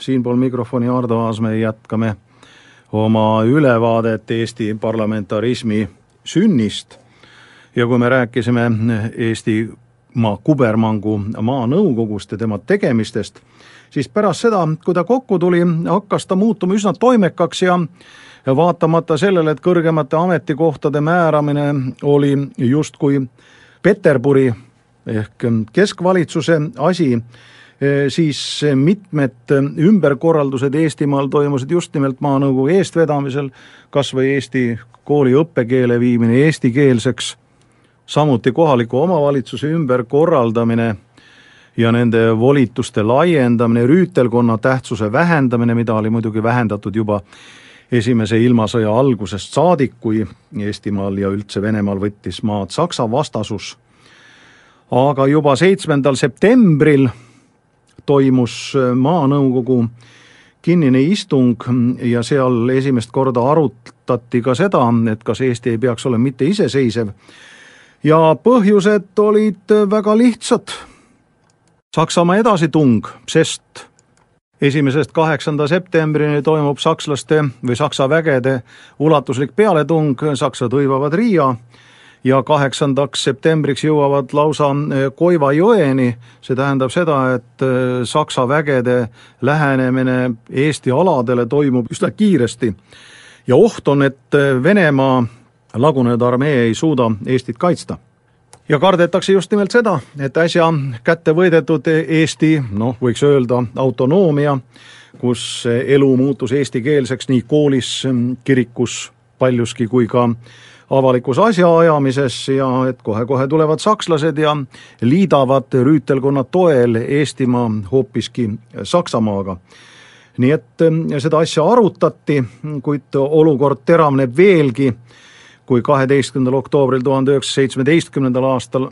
siinpool mikrofoni Ardo Aasmäe jätkame oma ülevaadet Eesti parlamentarismi sünnist. Ja kui me rääkisime Eestimaa kubermangu maanõukogust ja tema tegemistest, siis pärast seda, kui ta kokku tuli, hakkas ta muutuma üsna toimekaks ja vaatamata sellele, et kõrgemate ametikohtade määramine oli justkui Peterburi ehk keskvalitsuse asi, siis mitmed ümberkorraldused Eestimaal toimusid just nimelt maanõukogu eestvedamisel, kas või Eesti kooli õppekeele viimine eestikeelseks, samuti kohaliku omavalitsuse ümberkorraldamine ja nende volituste laiendamine, rüütelkonna tähtsuse vähendamine, mida oli muidugi vähendatud juba esimese ilmasõja algusest saadik, kui Eestimaal ja üldse Venemaal võttis maad Saksa vastasus. aga juba seitsmendal septembril toimus maanõukogu kinnine istung ja seal esimest korda arutati ka seda, et kas Eesti ei peaks olema mitte iseseisev. ja põhjused olid väga lihtsad. Saksamaa edasitung, sest esimesest kaheksanda septembrini toimub sakslaste või Saksa vägede ulatuslik pealetung, saksad hõivavad Riia ja kaheksandaks septembriks jõuavad lausa Koiva jõeni, see tähendab seda, et eh, Saksa vägede lähenemine Eesti aladele toimub üsna kiiresti. ja oht on, et eh, Venemaa lagunenud armee ei suuda Eestit kaitsta ja kardetakse just nimelt seda, et äsja kätte võidetud Eesti, noh, võiks öelda autonoomia, kus elu muutus eestikeelseks nii koolis, kirikus paljuski kui ka avalikus asjaajamises ja et kohe-kohe tulevad sakslased ja liidavad rüütelkonna toel Eestimaa hoopiski Saksamaaga. nii et seda asja arutati, kuid olukord teravneb veelgi kui kaheteistkümnendal oktoobril tuhande üheksasaja seitsmeteistkümnendal aastal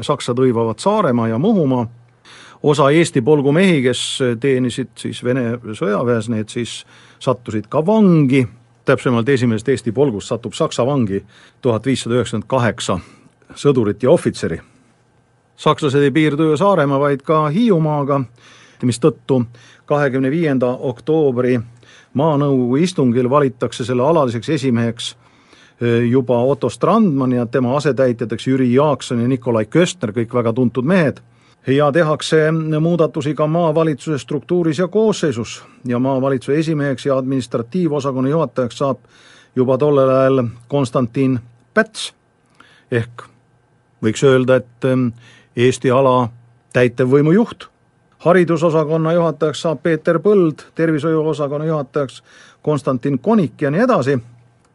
saksad hõivavad Saaremaa ja Muhumaa, osa Eesti polgumehi, kes teenisid siis Vene sõjaväes, need siis sattusid ka vangi, täpsemalt esimesest Eesti polgust satub Saksa vangi tuhat viissada üheksakümmend kaheksa sõdurit ja ohvitseri. sakslased ei piirdu ju Saaremaa, vaid ka Hiiumaaga, mistõttu kahekümne viienda oktoobri maanõukogu istungil valitakse selle alaliseks esimeheks juba Otto Strandman ja tema asetäitjateks Jüri Jaakson ja Nikolai Köstner, kõik väga tuntud mehed, ja tehakse muudatusi ka maavalitsuse struktuuris ja koosseisus. Ja maavalitsuse esimeheks ja administratiivosakonna juhatajaks saab juba tollel ajal Konstantin Päts. Ehk võiks öelda, et Eesti ala täitevvõimu juht. haridusosakonna juhatajaks saab Peeter Põld, tervishoiuosakonna juhatajaks Konstantin Konik ja nii edasi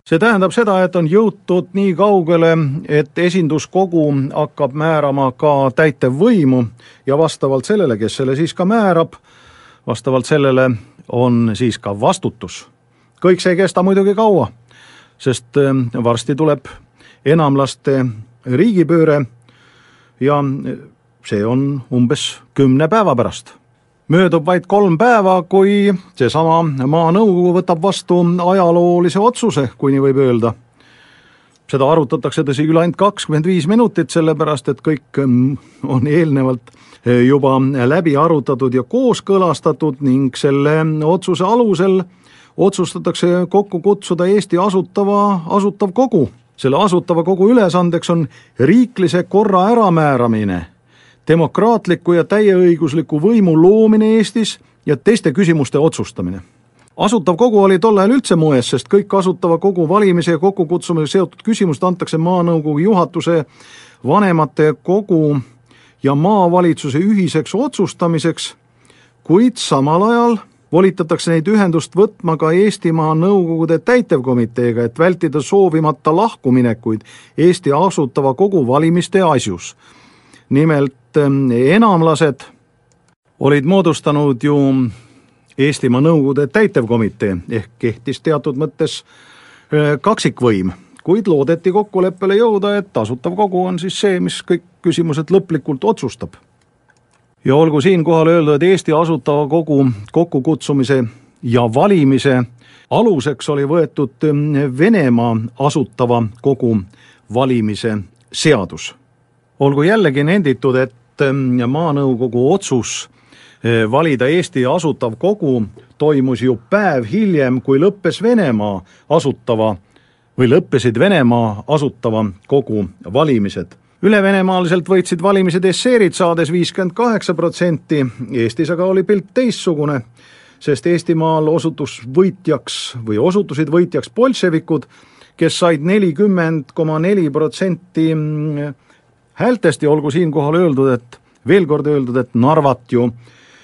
see tähendab seda, et on jõutud nii kaugele, et esinduskogu hakkab määrama ka täitevvõimu ja vastavalt sellele, kes selle siis ka määrab, vastavalt sellele on siis ka vastutus. kõik see ei kesta muidugi kaua, sest eh, varsti tuleb enamlaste riigipööre ja see on umbes kümne päeva pärast möödub vaid kolm päeva, kui seesama maanõukogu võtab vastu ajaloolise otsuse, kui nii võib öelda. seda arutatakse, tõsi küll, ainult kakskümmend viis minutit, sellepärast et kõik mm, on eelnevalt eh, juba läbi arutatud ja kooskõlastatud ning selle otsuse alusel otsustatakse kokku kutsuda Eesti asutava, asutav kogu. selle asutava kogu ülesandeks on riiklise korra äramääramine demokraatliku ja täieõigusliku võimu loomine Eestis ja teiste küsimuste otsustamine. asutav kogu oli tol ajal üldse moes, sest kõik asutava kogu valimise ja kokkukutsumisega seotud küsimused antakse maanõukogu juhatuse, vanemate kogu ja maavalitsuse ühiseks otsustamiseks, kuid samal ajal volitatakse neid ühendust võtma ka Eestimaa Nõukogude täitevkomiteega, et vältida soovimata lahkuminekuid Eesti asutava kogu valimiste asjus. Nimelt Ähm, enamlased olid moodustanud ju Eestimaa Nõukogude täitevkomitee ehk kehtis teatud mõttes äh, kaksikvõim, kuid loodeti kokkuleppele jõuda, et Asutav Kogu on siis see, mis kõik küsimused lõplikult otsustab. ja olgu siinkohal öelda, et Eesti Asutava Kogu kokkukutsumise ja valimise aluseks oli võetud ähm, Venemaa Asutava Kogu valimise seadus olgu jällegi nenditud, et ähm, maanõukogu otsus äh, valida Eesti asutav kogu toimus ju päev hiljem, kui lõppes Venemaa asutava või lõppesid Venemaa asutava kogu valimised. ülevenemaaliselt võitsid valimised esseerid, saades viiskümmend kaheksa protsenti, Eestis aga oli pilt teistsugune, sest Eestimaal osutus võitjaks või osutusid võitjaks bolševikud, kes said nelikümmend koma neli protsenti häältest ja olgu siinkohal öeldud, et veel kord öeldud, et Narvat ju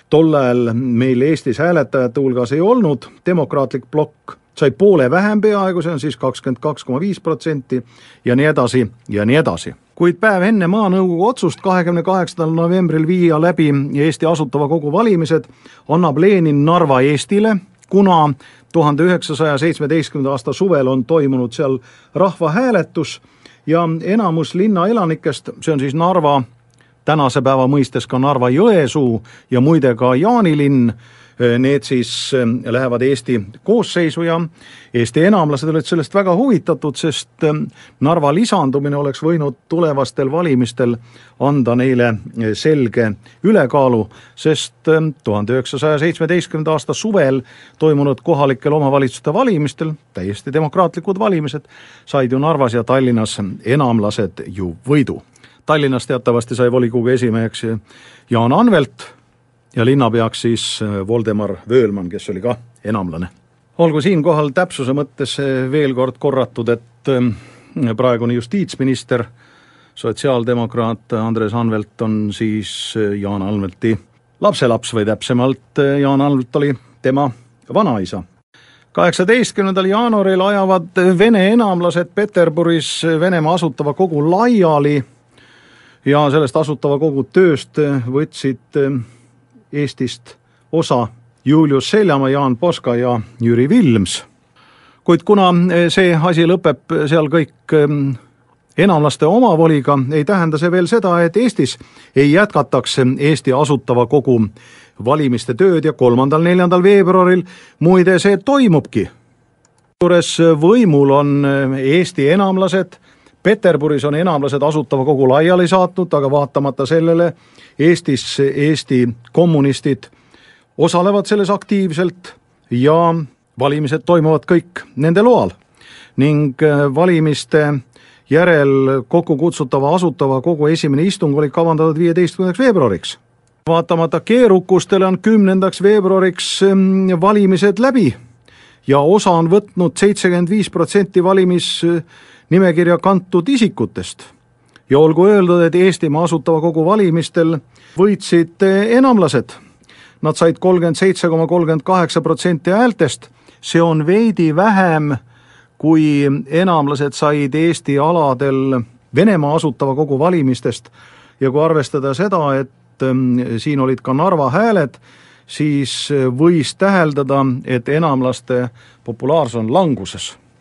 tol ajal meil Eestis hääletajate hulgas ei olnud, demokraatlik plokk sai poole vähem peaaegu, see on siis kakskümmend kaks koma viis protsenti ja nii edasi ja nii edasi. kuid päev enne Maanõukogu otsust, kahekümne kaheksandal novembril viia läbi Eesti Asutava Kogu valimised, annab Lenin Narva Eestile, kuna tuhande üheksasaja seitsmeteistkümnenda aasta suvel on toimunud seal rahvahääletus ja enamus linna elanikest, see on siis Narva, tänase päeva mõistes ka Narva-Jõesuu ja muide ka Jaanilinn, need siis ähm, lähevad Eesti koosseisu ja Eesti enamlased olid sellest väga huvitatud, sest ähm, Narva lisandumine oleks võinud tulevastel valimistel anda neile äh, selge ülekaalu, sest ähm, tuhande üheksasaja seitsmeteistkümnenda aasta suvel toimunud kohalikel omavalitsuste valimistel, täiesti demokraatlikud valimised, said ju Narvas ja Tallinnas enamlased ju võidu. Tallinnas teatavasti sai volikogu esimeheks Jaan Anvelt ja linnapeaks siis äh, Voldemar Vöölmann, kes oli ka enamlane. olgu siinkohal täpsuse mõttes äh, veel kord korratud, et ähm, praegune justiitsminister, sotsiaaldemokraat Andres Anvelt on siis äh, Jaan Anvelti lapselaps või täpsemalt Jaan Anvelt oli tema vanaisa. kaheksateistkümnendal jaanuaril ajavad Vene enamlased Peterburis Venemaa Asutava Kogu laiali ja sellest Asutava Kogu tööst võtsid Eestist osa Julius Seljamaa, Jaan Poska ja Jüri Vilms. kuid kuna see asi lõpeb seal kõik ehm, enamlaste omavoliga, ei tähenda see veel seda, et Eestis ei jätkataks Eesti Asutava Kogu valimiste tööd ja kolmandal-neljandal veebruaril muide see toimubki. juures võimul on Eesti enamlased, Peterburis on enamlased Asutava Kogu laiali saatnud, aga vaatamata sellele Eestis Eesti kommunistid osalevad selles aktiivselt ja valimised toimuvad kõik nende loal. ning äh, valimiste järel kokku kutsutava Asutava Kogu esimene istung oli kavandatud viieteistkümnendaks veebruariks. vaatamata keerukustele on kümnendaks veebruariks ähm, valimised läbi ja osa on võtnud seitsekümmend viis protsenti valimisnimekirja kantud isikutest. Ja olgu öeldud, et Eestimaa Asutava Kogu valimistel võitsid enamlased. Nad said kolmkümmend seitse koma kolmkümmend kaheksa protsenti häältest, see on veidi vähem, kui enamlased said Eesti aladel Venemaa Asutava Kogu valimistest. Ja kui arvestada seda, et ähm, siin olid ka Narva hääled, siis võis täheldada, et enamlaste populaarsus on languses